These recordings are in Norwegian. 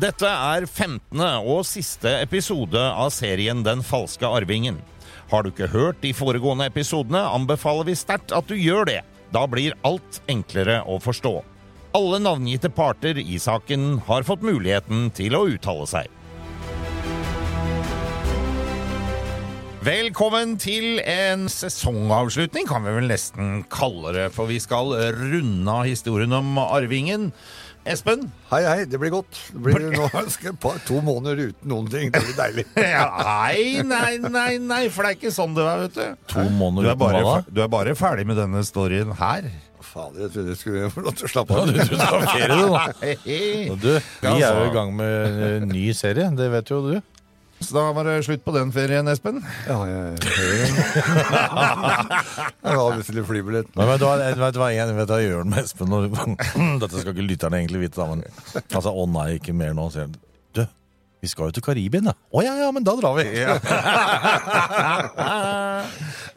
Dette er 15. og siste episode av serien Den falske arvingen. Har du ikke hørt de foregående episodene, anbefaler vi sterkt at du gjør det. Da blir alt enklere å forstå. Alle navngitte parter i saken har fått muligheten til å uttale seg. Velkommen til en sesongavslutning, kan vi vel nesten kalle det. For vi skal runde av historien om arvingen. Espen? Hei, hei, det blir godt. Det blir nå på to måneder uten noen ting. Det blir deilig. Ja, nei, nei, nei, nei, for det er ikke sånn det er, vet du. To måneder er, uten bare, hva da? du er bare ferdig med denne storyen her. Fader, jeg trodde jeg skulle få lov til å slappe Ja, av. du trodde det var ferie, du, da. Du, vi er jo i gang med en ny serie, det vet jo du. Så da var det slutt på den ferien, Espen. Ja, jeg, jeg, jeg har bestilt flybillett. Men vet du hva, vet du hva, jeg, vet du hva jeg gjør med Espen? Dette skal ikke lytterne egentlig vite, da, men altså, å nei, ikke mer nå, sier han. Vi skal jo til Karibien, da. Å ja, ja, men da drar vi. Ja,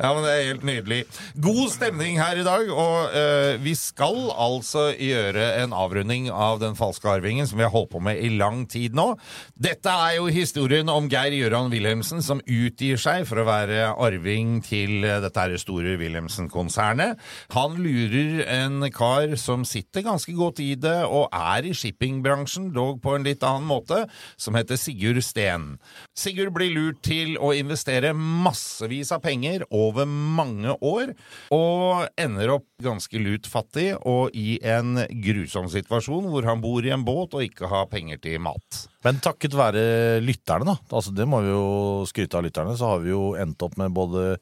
men det er helt nydelig. God stemning her i dag, og uh, vi skal altså gjøre en avrunding av Den falske arvingen, som vi har holdt på med i lang tid nå. Dette er jo historien om Geir Gjøran Wilhelmsen, som utgir seg for å være arving til eh, dette her store Wilhelmsen-konsernet. Han lurer en kar som sitter ganske godt i det, og er i shippingbransjen, dog på en litt annen måte, som heter Sigurd Steen. Sigurd blir lurt til å investere massevis av penger over mange år, og ender opp ganske lut fattig og i en grusom situasjon hvor han bor i en båt og ikke har penger til mat. Men takket være lytterne, da, altså det må vi jo skryte av lytterne, så har vi jo endt opp med både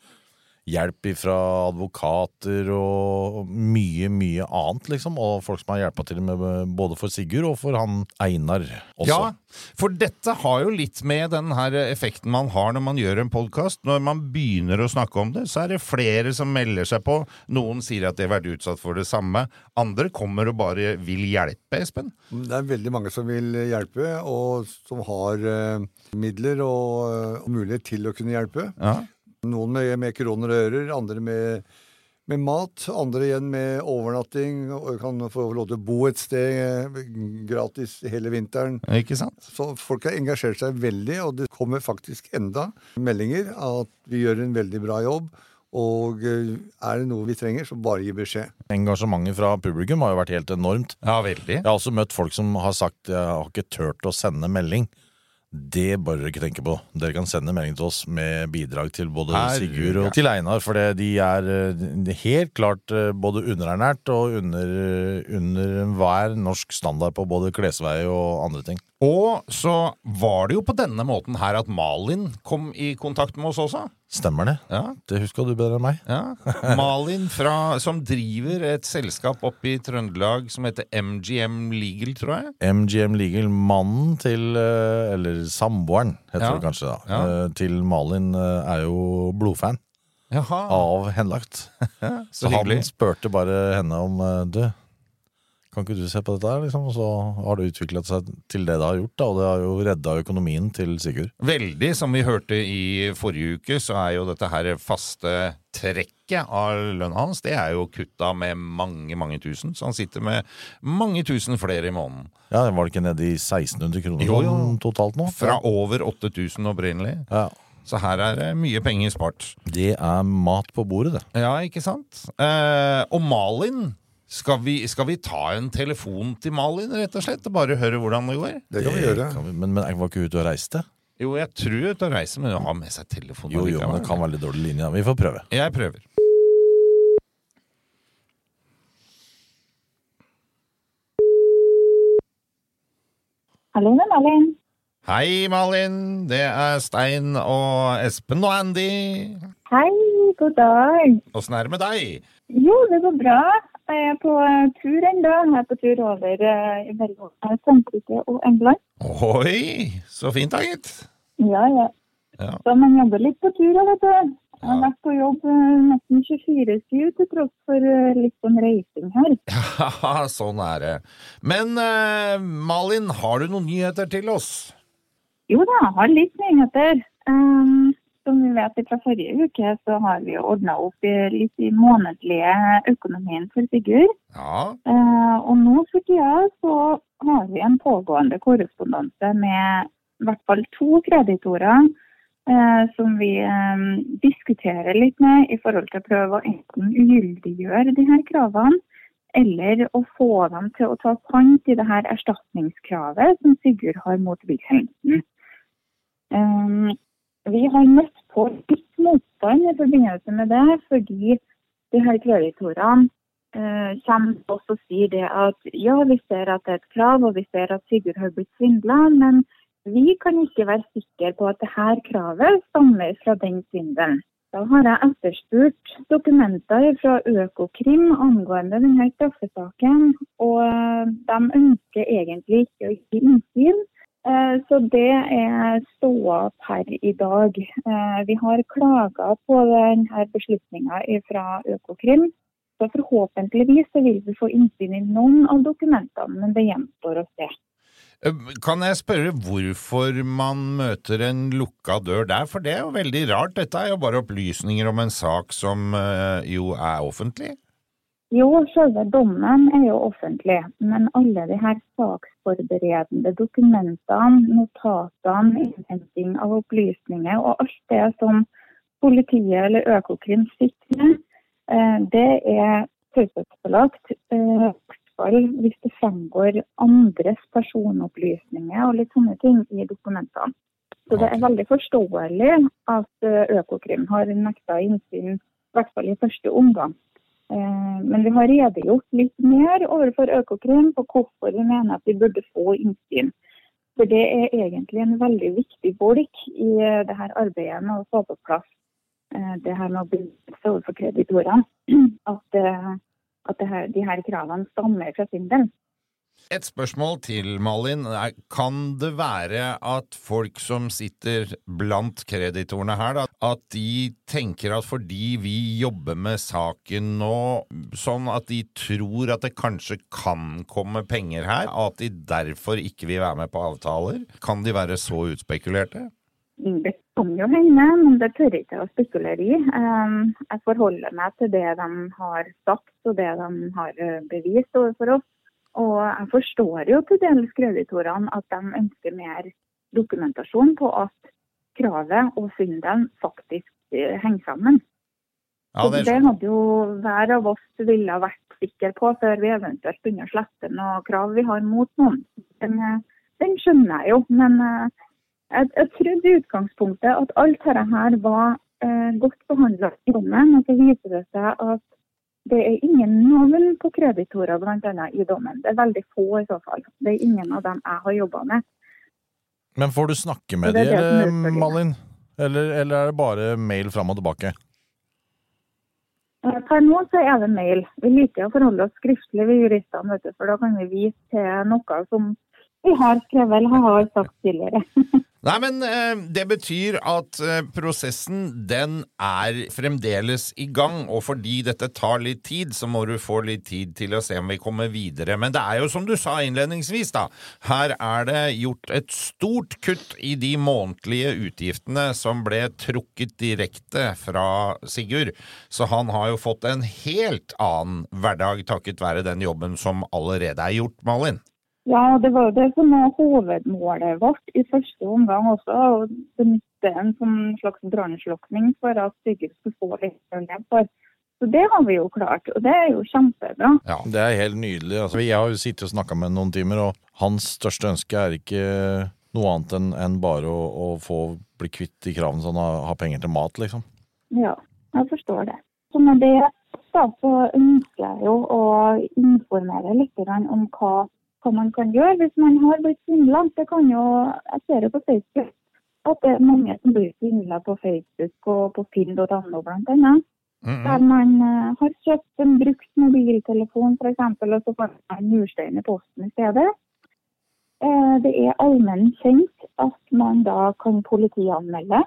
hjelp fra advokater og mye, mye annet, liksom. Og folk som har hjelpa til med både for Sigurd og for han Einar også. Ja, for dette har jo litt med den her effekten man har når man gjør en podkast. Når man begynner å snakke om det, så er det flere som melder seg på. Noen sier at de har vært utsatt for det samme. Andre kommer og bare vil hjelpe, Espen. Det er veldig mange som vil hjelpe, og som har eh, midler og, og mulighet til å kunne hjelpe. Ja. Noen med, med kroner og ører, andre med, med mat, andre igjen med overnatting, og kan få lov til å bo et sted eh, gratis hele vinteren. Ikke sant? Så folk har engasjert seg veldig, og det kommer faktisk enda meldinger at vi gjør en veldig bra jobb. Og eh, er det noe vi trenger, så bare gi beskjed. Engasjementet fra publikum har jo vært helt enormt. Ja, veldig. Jeg har også møtt folk som har sagt jeg har ikke turt å sende melding. Det bør dere ikke tenke på. Dere kan sende melding til oss med bidrag til både Sigurd og til Einar. For det- de er eh, helt klart eh, både underernært og under, under enhver norsk standard på både klesvei og andre ting. Og så var det jo på denne måten her at Malin kom i kontakt med oss også. Stemmer det? Ja, Det huska du bedre enn meg. ja. Malin fra, som driver et selskap oppe i Trøndelag som heter MGM Legal, tror jeg. MGM Legal, mannen til eh, Eller samboeren, heter Ja. det kanskje, da. Eh, Til Malin eh, er jo blodfan Jaha, av Henlagt. så Så han spurte bare henne om Du, kan ikke du se på dette her, liksom? Og så har det utviklet seg til det det har gjort, da, og det har jo redda økonomien til Sigurd. Veldig, som vi hørte i forrige uke, så er jo dette her faste trekket av lønna hans, det er jo kutta med mange, mange tusen. Så han sitter med mange tusen flere i måneden. Ja, Var det ikke nede i 1600 kroner Jo, jo. sånn totalt nå? Fra over 8000 opprinnelig. Ja. Så her er det mye penger spart. Det er mat på bordet, det. Ja, ikke sant? Eh, og Malin, skal vi, skal vi ta en telefon til Malin, rett og slett? Og bare høre hvordan det går? Det kan vi gjøre. kan vi- men, men jeg var ikke ute og reiste? Jo, jeg tror jeg og reiser, men hun har med seg telefon. Jo, jo, men det kan være litt dårlig linje. Vi får prøve. Jeg prøver. Hallo, det er Malin. Hei, Malin. Det er Stein og Espen og Andy. Hei, god dag. Åssen er det med deg? Jo, det går bra. Jeg er på tur ennå. Jeg er på tur over uh, mellom eh, Frankrike og England. Oi, så fint da, gitt. Ja, ja. Ja. Så man jobber litt på tur, vet du. Jeg har vært på jobb eh, nesten 24-7 til tross for eh, litt sånn reising her. Ja, sånn er det. Men uh, Malin, har du noen nyheter til oss? Jo da, jeg har litt nyheter. Um, som vi vet fra forrige uke, så har vi ordna opp i litt i månedlige økonomien for Sigurd. Ja. Eh, og nå for tida så har vi en pågående korrespondanse med i hvert fall to kreditorer eh, som vi eh, diskuterer litt med i forhold til å prøve å enten ugyldiggjøre de her kravene, eller å få dem til å ta pant i det her erstatningskravet som Sigurd har mot Wilhelmsen. Um, vi har møtt på litt motstand i forbindelse med det, fordi de her kreditorene eh, kommer også og sier det at ja, vi ser at det er et krav, og vi ser at Sigurd har blitt svindla, men vi kan ikke være sikre på at det her kravet stammer fra den svindelen. Da har jeg etterspurt dokumenter fra Økokrim angående denne straffesaken, og eh, de ønsker egentlig ikke å gi innsyn. Eh, Så det er ståa per i dag. Eh, Vi har klaga på denne beslutninga fra Økokrim. Så forhåpentligvis så vil vi få innsyn i noen av dokumentene, men det gjenstår å se. Eh, Kan jeg spørre hvorfor man møter en lukka dør der? For det er jo veldig rart. Dette er jo bare opplysninger om en sak som jo er offentlig. Jo, selve dommen er jo offentlig, men alle de her saksforberedende dokumentene, notatene, innhenting av opplysninger og alt det som politiet eller Økokrim sitter med, eh, det er taushetsbelagt. eh, hvis det fremgår andres personopplysninger og litt sånne ting i dokumentene. Så det er veldig forståelig at eh, Økokrim har nekta innsyn, i hvert fall i første omgang. Eh, Men vi har redegjort litt mer overfor Økokrim på hvorfor vi mener at vi burde få innsyn. For det er egentlig en veldig viktig bolk i eh, det her arbeidet med å få på plass eh, det her med å bevise overfor kreditorene at, at her, de her kravene stammer fra svindelen. Et spørsmål til, Malin. Kan det være at folk som sitter blant kreditorene her, da, at de tenker at fordi vi jobber med saken nå, sånn at de tror at det kanskje kan komme penger her, at de derfor ikke vil være med på avtaler? Kan de være så utspekulerte? Det kan jo hende, men det tør ikke jeg å spekulere i. Eh, Jeg forholder meg til det de har sagt og det de har eh, bevist overfor oss. Og jeg forstår jo til dels kreditorene at de ønsker mer dokumentasjon på at kravet og synden faktisk eh, henger sammen. Ja, det det hadde jo hver av oss ville vært sikker på før vi eventuelt begynner å slette noe krav vi har mot noen. Den, eh, den skjønner jeg jo, men eh, jeg, jeg trodde i utgangspunktet at alt dette her var eh, godt behandla i dommen. Og så viser det seg at det er ingen navn på kreditorer blant annet i dommen. Det er veldig få i så fall. Det er ingen av dem jeg har jobba med. Men får du snakke med Det de, det som er eller. Malin? Eller, eller er det bare mail fram og tilbake? Eh, Per nå så er det mail. Vi liker å forholde oss skriftlig, ved juristene, for da kan vi vise til noe som vi har skrevet eller har sagt tidligere. Nei, men eh, det betyr at eh, prosessen den er fremdeles i gang, og fordi dette tar litt tid, så må du få litt tid til å se om vi kommer videre. Men det er jo som du sa innledningsvis, da. Her er det gjort et stort kutt i de månedlige utgiftene som ble trukket direkte fra Sigurd. Så han har jo fått en helt annen hverdag takket være den jobben som allerede er gjort, Malin. Ja, det var jo det som var hovedmålet vårt i første omgang også. Å benytte en sånn slags brannslukking for at Sigurd skulle få litt å leve for. Så det har vi jo klart, og det er jo kjempebra. Ja. Det er helt nydelig. Altså, jeg har jo sittet og snakka med noen timer, og hans største ønske er ikke noe annet enn en bare å, å få bli kvitt de kravene så han har, har penger til mat, liksom. Ja, jeg forstår det. Så med det så ønsker jeg jo å informere litt om hva, hva man kan gjøre hvis man har blitt svindla. Jeg ser jo på Facebook at det er mange som blir svindla på Facebook og på finn.no blant annet. Der man uh, har kjøpt en brukt mobiltelefon f.eks., og så får man en murstein i posten i stedet. Eh, det er allmenn kjent at man da kan politianmelde.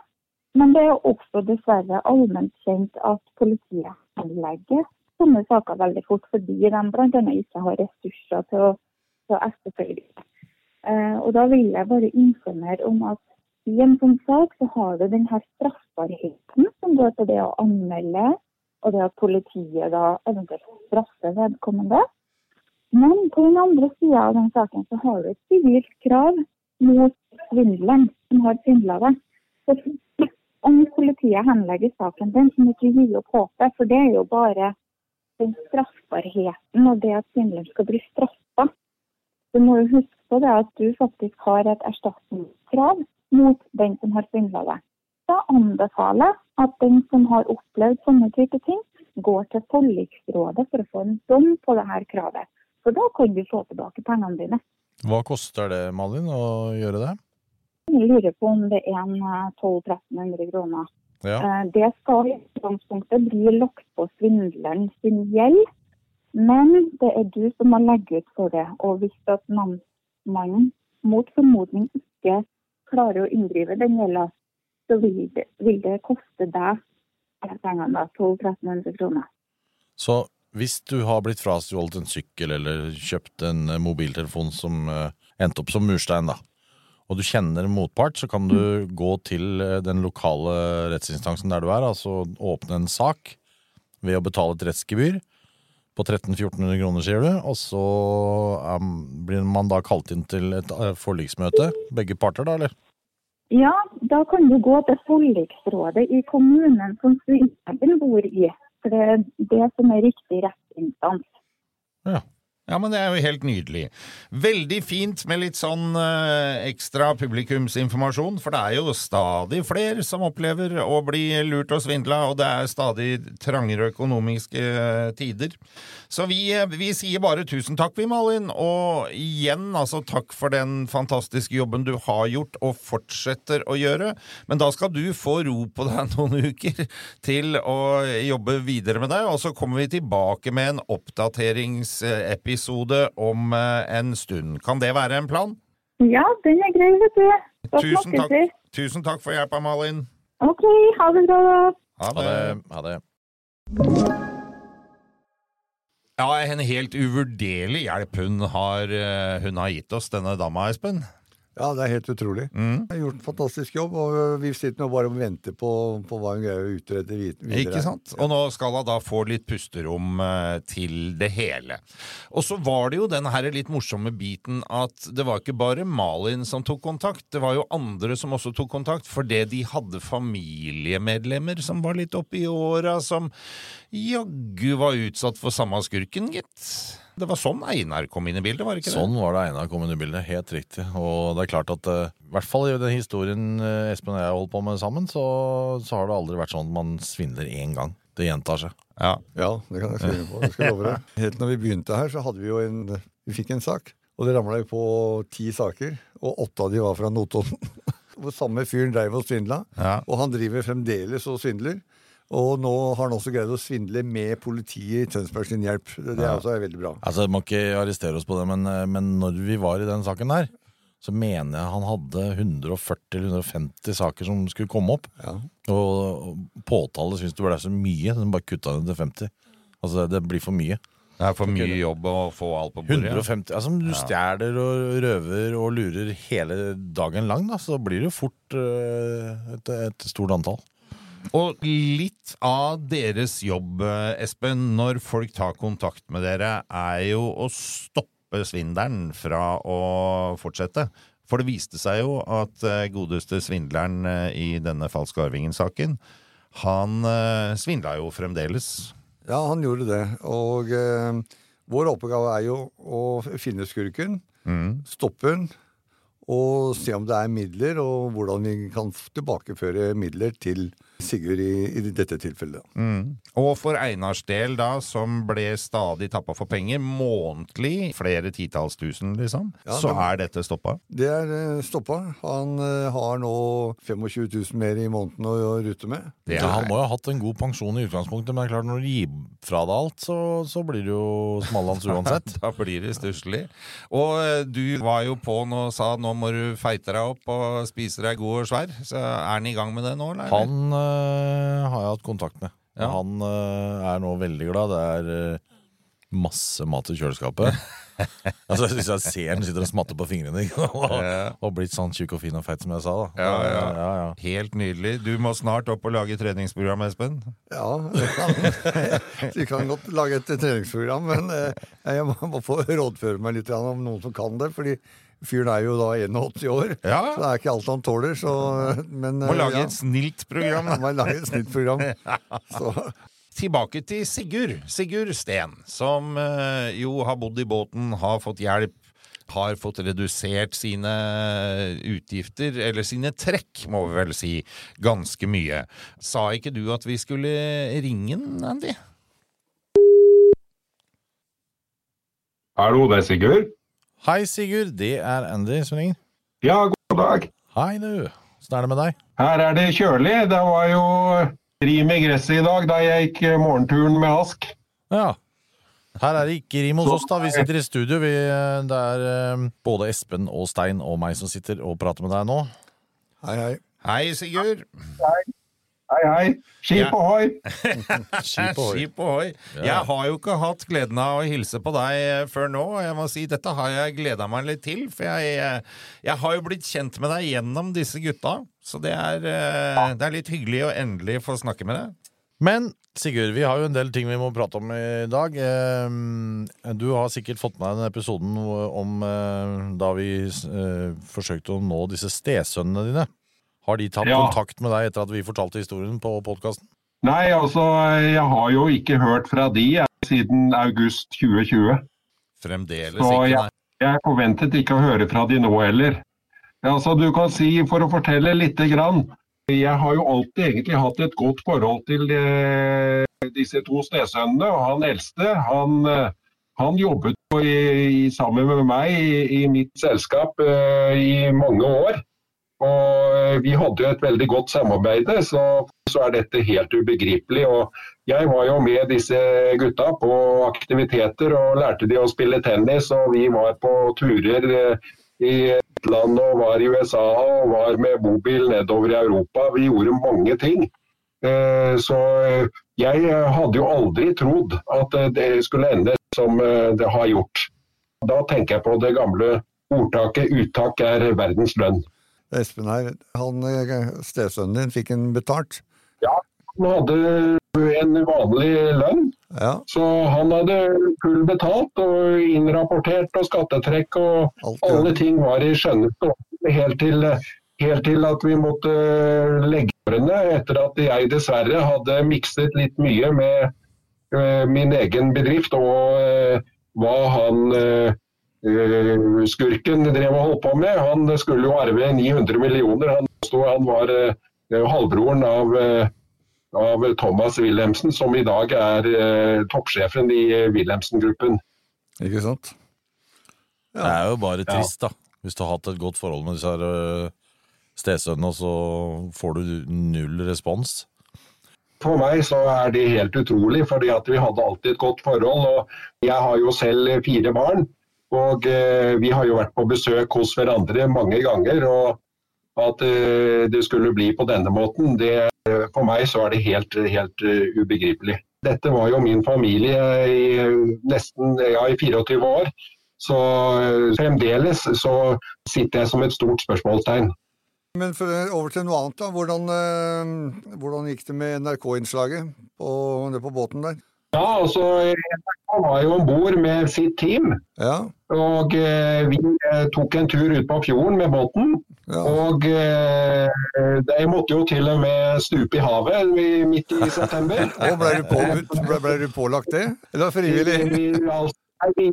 Men det er også dessverre allment kjent at politiet anlegger sånne saker veldig fort, fordi de bl.a. ikke har ressurser til å, til å etterfølge. Eh, og da vil jeg bare informere om at i en sånn sak så har du denne straffbarheten som går til det å anmelde, og det at politiet da eventuelt straffer vedkommende. Men på den andre sida av den saken så har du et sivilt krav mot svindleren som har svindla deg. Så om politiet henlegger saken din, så må du gi opp håpet, for det er jo bare den straffbarheten og det at svindleren skal bli straffa. Du må jo huske på det at du faktisk har et erstatningskrav mot den som har svindla deg. Da anbefaler jeg at den som har opplevd sånne type ting, går til forliksrådet for å få en dom på det her kravet. For da kan du få tilbake pengene dine. Hva koster det, Malin, å gjøre det? Jeg lurer på om det er en eh, 1200-1300 kroner. Ja. Eh, Det skal i utgangspunktet bli lagt på svindleren sin gjeld, men det er du som må legge ut for det. Og hvis at namsmannen mot formodning ikke klarer å inndrive den gjelda, så vil det, vil det koste deg de pengene, 1200-1300 kroner. Så hvis du har blitt frastjålet en sykkel eller kjøpt en eh, mobiltelefon som eh, endte opp som murstein, da, og du kjenner motpart, så kan du gå til eh, den lokale rettsinstansen der du er, altså åpne en sak ved å betale et rettsgebyr på 1300-1400 kroner, sier du, og så um, blir man da kalt inn til et eh, forliksmøte, begge parter da, eller? Ja, da kan du gå til forliksrådet i kommunen som svindleren bor i. For det er det som er riktig rettsinstans. Ja. Ja, men det er jo helt nydelig. Veldig fint med litt sånn eh, ekstra publikumsinformasjon, for det er jo stadig flere som opplever å bli lurt og svindla, og det er stadig trangere økonomiske eh, tider. Så vi, eh, vi sier bare tusen takk, vi, Malin, og igjen altså takk for den fantastiske jobben du har gjort og fortsetter å gjøre. Men da skal du få ro på deg noen uker til å jobbe videre med deg, og så kommer vi tilbake med en oppdateringsepisode om eh, en stund. Kan det være en plan? Ja, den er grei, vet du. Tusen takk, tusen takk for hjelpa, Malin. OK, ha det bra. da. Ha Ha det. Ha det. Ja, en helt uvurderlig hjelp hun har, eh, hun har gitt oss, denne dama, Espen. Ja, det er helt utrolig. Mm. Hun har gjort en fantastisk jobb, og vi sitter nå bare og venter på, på hva hun greier å utrede videre. Ikke sant? Og nå skal hun da få litt pusterom eh, til det hele. Og så var det jo den her litt morsomme biten at det var ikke bare Malin som tok kontakt, det var jo andre som også tok kontakt, fordi de hadde familiemedlemmer som var litt oppe i åra, som jaggu var utsatt for samme skurken, gitt. Det var sånn Einar kom inn i bildet, var det ikke det? Sånn var det Einar kom inn i bildet, helt riktig. Og det er klart at eh, i hvert fall i den historien eh, Espen og jeg har holdt på med sammen, så, så har det aldri vært sånn at man svindler én gang. Det gjentar seg. Ja. Ja, det kan jeg skrive på. Det skal jeg love deg. Helt når vi begynte her, så hadde vi jo en Vi fikk en sak, og det ramla jo på ti saker, og åtte av de var fra Notodden. Hvor samme fyren dreiv og svindla, Ja. og han driver fremdeles og svindler. Og nå har han også greid å svindle med politiet i Tønsberg sin hjelp. Det, det er også veldig bra. Altså, Må ikke arrestere oss på det, men, eh, men når vi var i den saken der, så mener jeg han hadde 140-150 saker som skulle komme opp. Ja. Og påtale syntes det ble så mye, så de bare kutta det til 50. Altså, det, blir for mye. Det er for mye jobb å få alt på bordet. 150, altså Du stjeler og røver og lurer hele dagen lang, da, så blir det jo fort eh, et, et stort antall. Og litt av deres jobb, eh, Espen, når folk tar kontakt med dere, er jo å stoppe svindelen fra å fortsette. For det viste seg jo at eh, godeste svindleren eh, i denne falske arvingen-saken, han svindla jo fremdeles. Ja, han gjorde det. Og eh, vår oppgave er jo å finne skurken, stoppe den, og se om det er midler, og hvordan vi kan tilbakeføre midler til Sigurd i, i dette tilfellet. Mm. Og for Einars del, da, som ble stadig tappa for penger, månedlig, flere titalls tusen, liksom, Ja, så det- er dette stoppa. Det er eh, stoppa. Han eh, har nå 25 000 mer i måneden å, å rute med. Det Ja, han er må jo ha hatt en god pensjon i utgangspunktet, men det er klart når du gir fra deg alt, så, så blir det jo smalhans uansett. Da blir det stusslig. Og eh, du var jo på nå og sa nå må du feite deg opp og spise deg god og svær. Så er han i gang med det nå, eller? Han har jeg hatt kontakt med. Ja. Han øh, er nå veldig glad. Det er øh, masse mat i kjøleskapet. altså, Hvis jeg ser han sitter og smatter på fingrene ikke og, og blitt sånn tjukk og fin og feit som jeg sa. da Ja, ja. ja, ja. Helt nydelig. Du må snart opp og lage treningsprogram, Espen. Ja, det kan, vi kan godt lage et treningsprogram, men eh, jeg må, må få rådføre meg litt om noen som kan det. fordi fyren er jo da 81 år, Ja. så det er ikke alt han tåler. Så, men, Må lage ja, et snilt program. må lage et snittprogram. Så, Tilbake til Sigurd. Sigurd Steen, som eh, jo har bodd i båten, har fått hjelp. Har fått redusert sine utgifter, eller sine trekk, må vi vel si, ganske mye. Sa ikke du at vi skulle ringe den, Andy? Hallo, det er Sigurd. Hei, Sigurd. Det er Andy som ringer. Ja, god dag. Hei, du. Åssen er det med deg? Her er det kjølig. Det var jo rim i gresset i dag da jeg gikk eh, morgenturen med Ask. Ja. Her er det ikke rim hos oss, da. Vi sitter i studio. Vi, øh, det er øh, både Espen og Stein og meg som sitter og prater med deg nå. hei, hei. Hei, Sigurd. Hei, hei. Ohoi. Skip ohoi. Skip ohoi. Jeg har jo ikke hatt gleden av å hilse på deg eh, før nå, og jeg må si dette har jeg gleda meg litt til. For jeg, eh, jeg har jo blitt kjent med deg gjennom disse gutta, så det er, eh, det er litt hyggelig å endelig få snakke med deg. Men Sigurd, vi har jo en del ting vi må prate om i dag. Eh, Du har sikkert fått med deg den episoden om da vi forsøkte å nå disse stesønnene dine. Har de tatt Ja. kontakt med deg etter at vi fortalte historien på podkasten? Nei, altså, jeg har jo ikke hørt fra de jeg, siden august 2020. Fremdeles Så ikke, jeg, nei. jeg forventet ikke å høre fra de nå heller. Altså, du kan si, for å fortelle lite grann, jeg har jo alltid egentlig hatt et godt forhold til eh, disse to stesønnene. Og han eldste, han, eh, han jobbet jo i, i, sammen med meg i, i mitt selskap eh, i mange år. Og eh, vi hadde jo et veldig godt samarbeid, så, så er dette helt ubegripelig. Og jeg var jo med disse gutta på aktiviteter og lærte de å spille tennis. Og vi var på turer eh, i utlandet og var i USA og var med bobil nedover i Europa. Vi gjorde mange ting. Eh, Så eh, jeg hadde jo aldri trodd at eh, det skulle ende som eh, det har gjort. Da tenker jeg på det gamle ordtaket 'uttak er verdens lønn'. Espen her, han, eh, stesønnen din fikk en betalt. Ja, Han hadde en vanlig lønn, Ja, så han hadde full betalt og innrapportert og skattetrekk og alt alle ting var i orden helt til, helt til at vi måtte legge årene etter at jeg dessverre hadde mikset litt mye med eh, min egen bedrift og eh, hva han skurken drev og holdt på med. Han skulle jo arve 900 millioner. Han, stod, han var eh, halvbroren av eh, av Thomas Wilhelmsen, som i dag er eh, toppsjefen i eh, Wilhelmsen-gruppen. Ikke sant? Det er jo bare trist, da. Hvis du har hatt et godt forhold med disse her, stesønnene, og så får du null respons. For meg så er det helt utrolig, fordi at vi hadde alltid et godt forhold. og Jeg har jo selv fire barn, og eh, vi har jo vært på besøk hos hverandre mange ganger. og At eh, det skulle bli på denne måten, det, for meg så er det helt, helt eh, ubegripelig. Dette var jo min familie i nesten ja, i 24 år. Så eh, fremdeles så sitter jeg som et stort spørsmålstegn. Men for, over til noe annet, da. Hvordan, eh, hvordan gikk det med NRK-innslaget på, på båten der? Ja, altså NRK var jo om bord med sitt team. Ja, Og eh, vi eh, tok en tur ut på fjorden med båten. ja. Og eh, jeg måtte jo til og med stupe i havet midt i september. Og ble du, på, ble, ble du pålagt det? Eller frivillig? Vi- altså,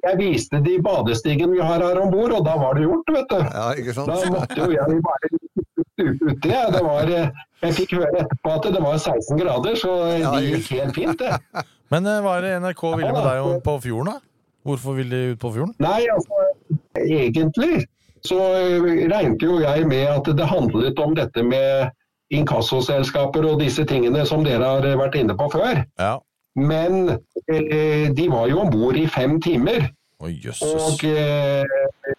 Jeg viste de badestigen vi har her om bord, og da var det gjort, vet du. Ja, ikke sant? Da måtte jo jeg bare stupe uti. jeg. Det var, eh, Jeg fikk høre etterpå at det var 16 grader, så det gikk helt fint, det. Men eh, hva er det NRK ville med deg på fjorden, da? Hvorfor ville de ut på fjorden? Nei, altså, egentlig så regnet jo jeg med at det handlet om dette med inkassoselskaper og disse tingene som dere har vært inne på før. Ja. Men eh, de var jo om bord i fem timer. Oh. Og eh,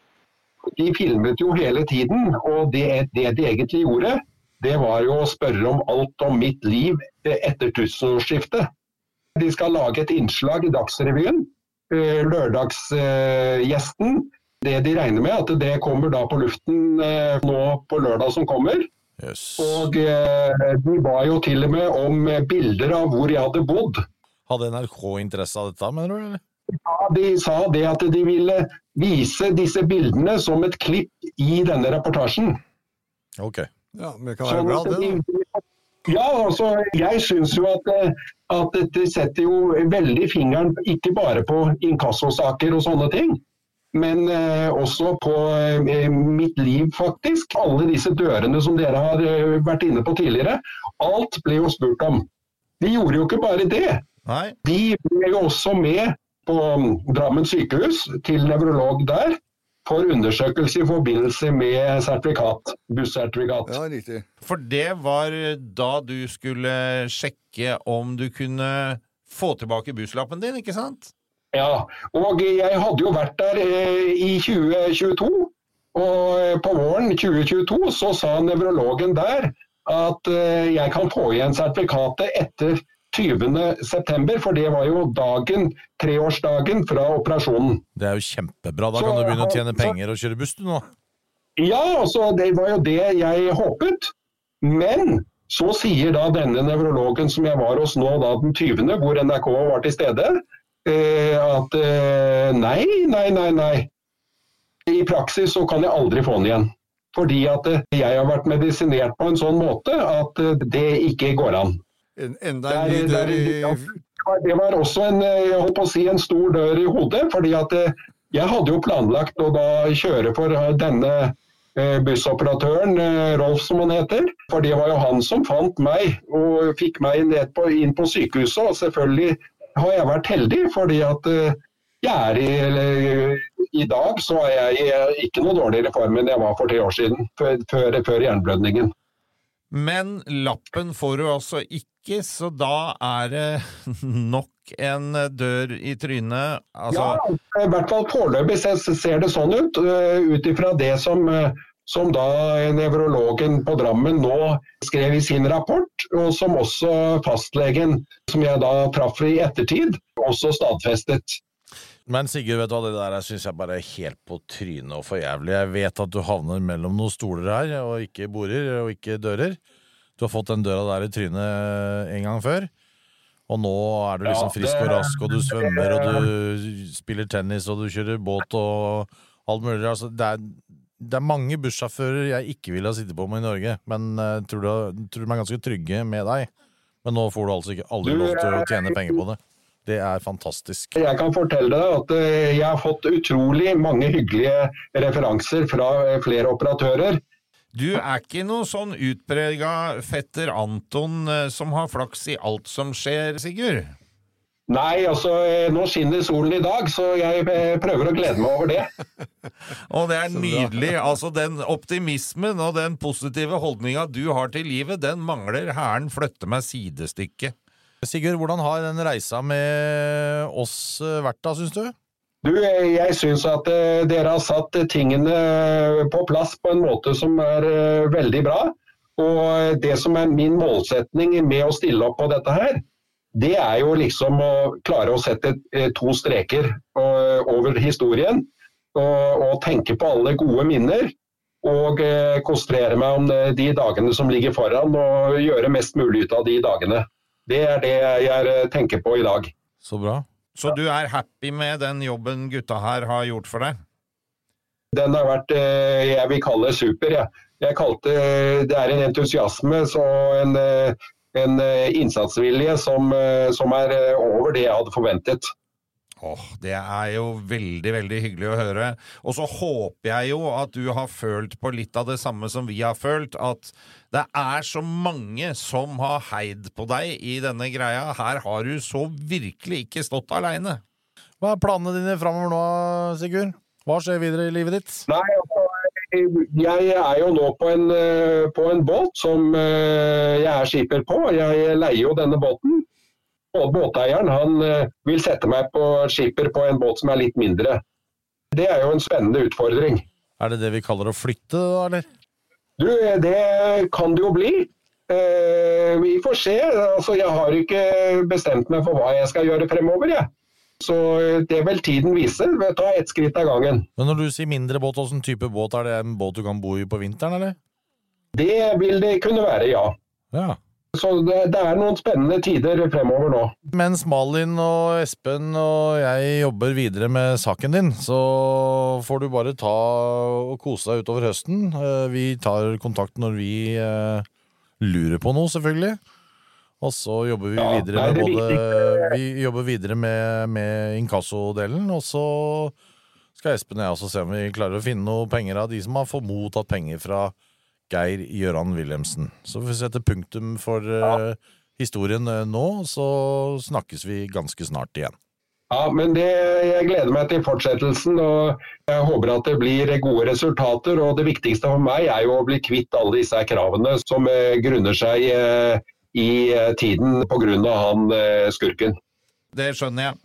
de filmet jo hele tiden. Og det, det de egentlig gjorde, det var jo å spørre om alt om mitt liv etter tusenårsskiftet. De skal lage et innslag i Dagsrevyen. eh, Lørdagsgjesten. Det de regner med, at det kommer da på luften eh, nå på lørdag som kommer. Yes. Og eh, de ba jo til og med om bilder av hvor jeg hadde bodd. Hadde NRK interesse av dette, mener du? eller? Ja, de sa det at de ville vise disse bildene som et klipp i denne reportasjen. Ok. Ja, men det kan være bra, Sånn det. da. Ja, altså, jeg syns jo at, eh, at dette setter jo veldig fingeren ikke bare på inkassosaker og sånne ting, men eh, også på eh, mitt liv, faktisk. Alle disse dørene som dere har vært inne på tidligere. Alt ble jo spurt om. De gjorde jo ikke bare det. Nei? De ble jo også med på um, Drammen sykehus, til nevrolog der, for undersøkelse i forbindelse med sertifikat, bussertifikat. Ja, riktig. For det var da du skulle sjekke om du kunne få tilbake busslappen din, ikke sant? Ja, og jeg hadde jo vært der eh, i 2022, og på våren 2022 så sa nevrologen der at eh, jeg kan få igjen sertifikatet etter 20.9, for det var jo dagen, treårsdagen fra operasjonen. Det er jo kjempebra. Da Så- kan du begynne å tjene penger og kjøre buss, du nå. Ja, altså det var jo det jeg håpet. Men så sier da denne nevrologen som jeg var hos nå da den 20., hvor NRK var til stede, eh, at eh, nei, nei, nei, nei. I praksis så kan jeg aldri få den igjen. Fordi at eh, jeg har vært medisinert på en sånn måte at det ikke går an. En, enda en ny dør i ja, Det var også en, eh, jeg holdt på å si, en stor dør i hodet. fordi at eh, jeg hadde jo planlagt å da kjøre for eh, denne bussoperatøren, Rolf som han heter. For det var jo han som fant meg og fikk meg ned på, inn på sykehuset. Og selvfølgelig har jeg vært heldig, fordi at jeg er i, i dag så er jeg i ikke noe dårligere form enn jeg var for tre år siden, før, før, før jernblødningen. Men lappen får du altså ikke, så da er det nok en dør i trynet. Altså, Ja, i hvert fall foreløpig ser, ser det sånn ut, uh, ut ifra det som, uh, som da nevrologen på Drammen nå skrev i sin rapport, og som også fastlegen, som jeg da traff i ettertid, også stadfestet. Men Sigurd, vet du hva, det der syns jeg bare er helt på trynet og for jævlig. Jeg vet at du havner mellom noen stoler her, og ikke borer og ikke dører. Du har fått den døra der i trynet en gang før. Og nå er du liksom frisk og rask, og du svømmer, og du spiller tennis, og du kjører båt og alt mulig. Altså, det, er, det er mange bussjåfører jeg ikke ville ha sittet på med i Norge, men jeg tror, du, tror de er ganske trygge med deg. Men nå får du altså ikke aldri lov til å eh, tjene penger på det. Det er fantastisk. Jeg kan fortelle deg at uh, jeg har fått utrolig mange hyggelige referanser fra uh, flere operatører. Du er ikke noe sånn utprega fetter Anton eh, som har flaks i alt som skjer, Sigurd? Nei, altså uh, nå skinner solen i dag, så jeg uh, prøver å glede meg over det. Og det er nydelig. Altså, den optimismen og den positive holdninga du har til livet, den mangler Hæren flytte meg sidestykke. Sigurd, hvordan har den reisa med oss eh, vært da, syns du? Du, eh, jeg syns at eh, dere har satt eh, tingene på plass på en måte som er eh, veldig bra. Og eh, det som er min målsetning med å stille opp på dette her, det er jo liksom å klare å sette eh, to streker eh, over historien. Og, og tenke på alle gode minner. Og eh, konsentrere meg om eh, de dagene som ligger foran, og gjøre mest mulig ut av de dagene. Det er det jeg eh, tenker på i dag. Så bra. Så du er happy med den jobben gutta her har gjort for deg? Den har vært eh, jeg vil kalle super. Jeg, jeg kalte Det er en entusiasme og en, eh, en eh, innsatsvilje som, som er over det jeg hadde forventet. Åh, Det er jo veldig, veldig hyggelig å høre. Og så håper jeg jo at du har følt på litt av det samme som vi har følt. At det er så mange som har heid på deg i denne greia. Her har du så virkelig ikke stått aleine. Hva er planene dine framover nå, Sigurd? Hva skjer videre i livet ditt? Nei, altså, jeg er jo nå på en, eh, på en båt som eh, jeg er skipper på. Jeg leier jo denne båten. Båteieren han eh, vil sette meg på skipper på en båt som er litt mindre. Det er jo en spennende utfordring. Er det det vi kaller å flytte, da, eller? Du, det kan det jo bli. Eh, vi får se. Altså, jeg har ikke bestemt meg for hva jeg skal gjøre fremover. Jeg. Så det vil tiden vise. Vi tar ett skritt av gangen. Men når du sier mindre båt, hvilken type båt er det? En båt du kan bo i på vinteren, eller? Det vil det kunne være, ja. Ja. Så det, det er noen spennende tider fremover nå. Mens Malin og Espen og jeg jobber videre med saken din, så får du bare ta og kose deg utover høsten. Eh, Vi tar kontakt når vi eh, lurer på noe, selvfølgelig. Og så jobber vi Ja, videre nei, med det både Vi jobber videre med, med inkassodelen, og så skal Espen og jeg også se om vi klarer å finne noe penger av de som har fått mottatt penger fra Geir Gjøran Wilhelmsen. Så vi setter punktum for ja. historien eh, nå, så snakkes vi ganske snart igjen. Ja, men det, Jeg gleder meg til fortsettelsen og jeg håper at det blir gode resultater. og Det viktigste for meg er jo å bli kvitt alle disse kravene som eh, grunner seg eh, i eh, tiden pga. han eh, skurken. Det skjønner jeg.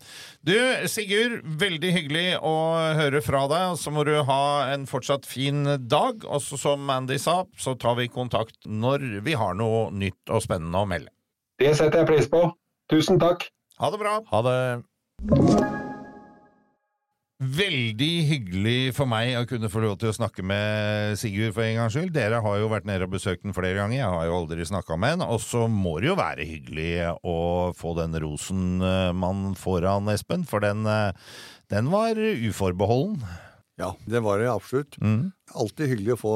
Du, Sigurd, veldig hyggelig å høre fra deg. Så må du ha en fortsatt fin dag. Og som Mandy sa, så tar vi kontakt når vi har noe nytt og spennende å melde. Det setter jeg pris på. Tusen takk. Ha det bra. Ha det. Veldig hyggelig for meg å kunne få lov til å snakke med Sigurd for en gangs skyld. Dere har jo vært nede og besøkt den flere ganger. Jeg har jo aldri snakka med den. Og så må det jo være hyggelig å få den rosen eh, man får av han, Espen, for den, eh, den var uforbeholden. Ja, det var det absolutt. Mm. Alltid hyggelig å få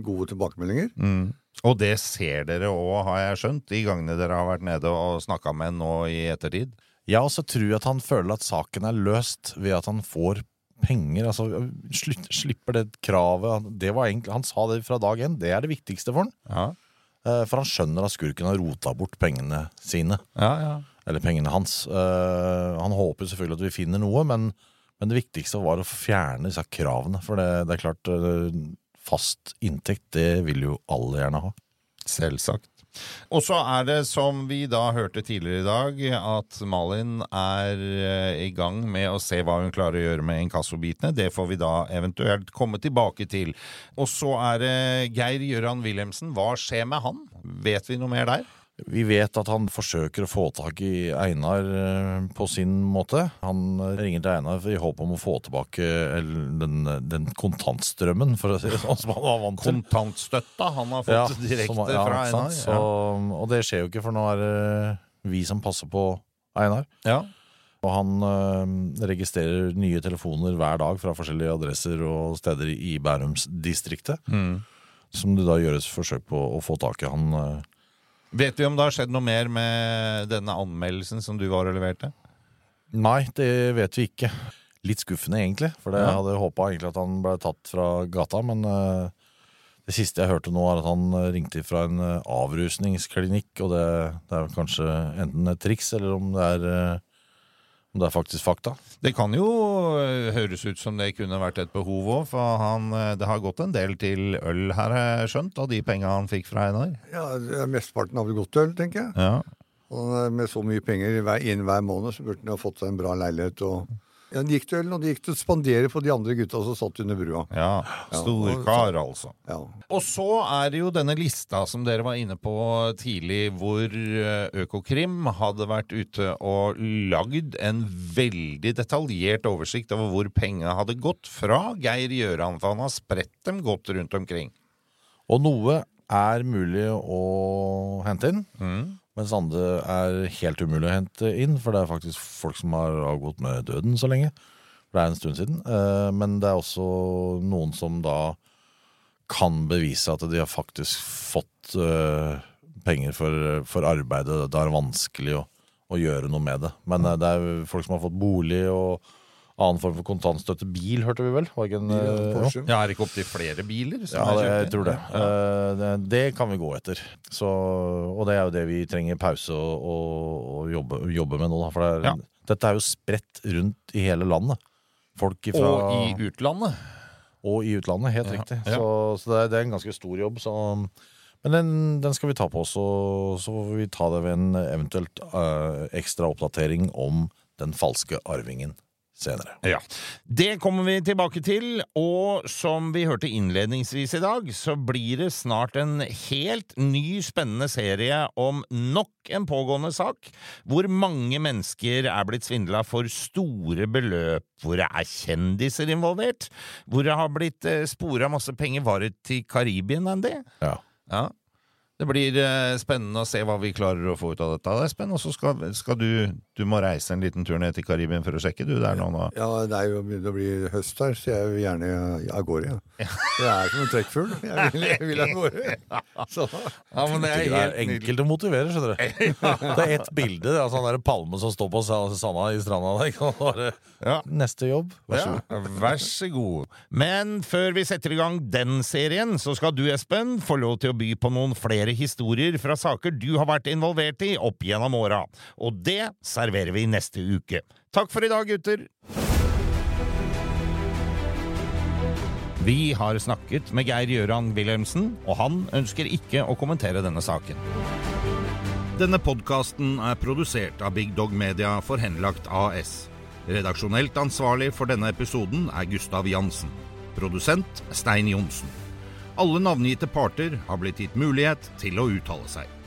gode tilbakemeldinger. Mm. Og det ser dere òg, har jeg skjønt, de gangene dere har vært nede og snakka med han nå i ettertid. Ja, også tror at han føler at saken er løst ved at han får penger. Altså, slipper det kravet. Det var egentlig, han sa det fra dag én. Det er det viktigste for han. Ja, Eh, For han skjønner at skurken har rota bort pengene sine. ja. ja. Eller pengene hans. Eh, Han håper selvfølgelig at vi finner noe, men, men det viktigste var å fjerne disse kravene. For det, det er klart, eh, fast inntekt, det vil jo alle gjerne ha. Selvsagt. Og så er det, som vi da hørte tidligere i dag, at Malin er eh, i gang med å se hva hun klarer å gjøre med inkassobitene. Det får vi da eventuelt komme tilbake til. Og så er det Geir Gjøran Wilhelmsen. Hva skjer med han? Vet vi noe mer der? Vi vet at han forsøker å få tak i Einar eh, på sin måte. Han ringer til Einar i håp om å få tilbake den, den kontantstrømmen, for å si det sånn, som han var vant til. Kontantstøtta han har fått Ja, direkte som- ja, fra? Einar. Så, og det skjer jo ikke, for nå er det vi som passer på Einar. Ja. Og han øh, registrerer nye telefoner hver dag fra forskjellige adresser og steder i Bærumsdistriktet. Mm. Som det da gjøres forsøk på å få tak i. Han øh, Vet vi om det har skjedd noe mer med denne anmeldelsen som du var og leverte? Nei, det vet vi ikke. Litt skuffende, egentlig. For jeg Ja. hadde håpa at han ble tatt fra gata. Men uh, det siste jeg hørte nå, er at han ringte fra en øh, avrusningsklinikk. Og det, det er vel kanskje enten et triks, eller om det er, øh, om det er faktisk fakta. Det kan jo øh, høres ut som det kunne vært et behov òg, for han, øh, det har gått en del til øl her, har jeg skjønt, av de penga han fikk fra Einar. Ja, mesteparten har Mesteparten gått til øl, tenker jeg. Ja. Og eh, med så mye penger inn hver måned, så burde han ha fått seg en bra leilighet. og... Ja, de gikk til ølen, og de gikk til å spandere på de andre gutta som satt under brua. ja. Storkar, altså. Ja. Og så er det jo denne lista som dere var inne på tidlig, hvor øh, Økokrim hadde vært ute og lagd en veldig detaljert oversikt over hvor penga hadde gått fra Geir Gjøran, for han har spredt dem godt rundt omkring. Og noe er mulig å hente inn, Mm. Mens andre er helt umulig å hente inn, for det er faktisk folk som har avgått med døden så lenge. For det er en stund siden. Eh, Men det er også noen som da kan bevise at de har faktisk fått eh, penger for, for arbeidet. Det er vanskelig å, å gjøre noe med det. Men eh, det er folk som har fått bolig og annen form for kontantstøtte. Bil, hørte vi vel? Var ikke en, Ja, eh. Porsche. Ja, Er det ikke opptil flere biler? som Ja, det, jeg tror det. Eh, det. Det kan vi gå etter. Så, og det er jo det vi trenger pause og, og, og jobbe, jobbe med nå. Da, for det er, Ja. dette er jo spredt rundt i hele landet. Folk ifra, Og i utlandet. og i utlandet, helt Ja, riktig. ja. Så, så det, er, det er en ganske stor jobb. Så, men den, den skal vi ta på oss, og så får vi ta det ved en eventuelt uh, ekstra oppdatering om den falske arvingen senere. Ja. Det kommer vi tilbake til, og som vi hørte innledningsvis i dag, så blir det snart en helt ny spennende serie om nok en pågående sak, hvor mange mennesker er blitt svindla for store beløp, hvor det er kjendiser involvert, hvor det har blitt eh, spora masse penger. Var det til Karibien, Andy? Ja. Ja. Det blir eh, spennende å se hva vi klarer å få ut av dette, Espen. Og så skal, skal du Du må reise en liten tur ned til Karibien for å sjekke, du, der nå. nå. Ja, det er jo begynt å bli høst her, så jeg vil gjerne av gårde. Ja. Jeg er som en trekkfugl. Jeg vil, jeg vil av gårde. Så, Ja, men det Det er enkelt å motivere, skjønner du. Det er ett bilde, det er sånn der palme som står på sa- sanda i stranda. der, Ja. Neste jobb, vær så god. Ja, vær så god. Men før vi setter i gang den serien, så skal du, Espen, få lov til å by på noen flere historier fra saker du har vært involvert i opp gjennom åra. Og det serverer vi neste uke. Takk for i dag, gutter! Vi har snakket med Geir Gjøran Wilhelmsen, og han ønsker ikke å kommentere denne saken. Denne podkasten er produsert av Big Dog Media for Henlagt AS. Redaksjonelt ansvarlig for denne episoden er Gustav Jansen. Produsent Stein Johnsen. Alle navngitte parter har blitt gitt mulighet til å uttale seg.